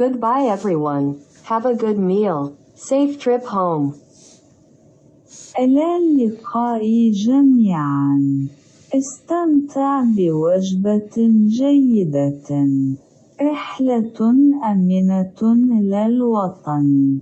Goodbye everyone. Have a good meal. Safe trip home. إلى اللقاء جميعا. استمتع بوجبة جيدة. رحلة آمنة للوطن.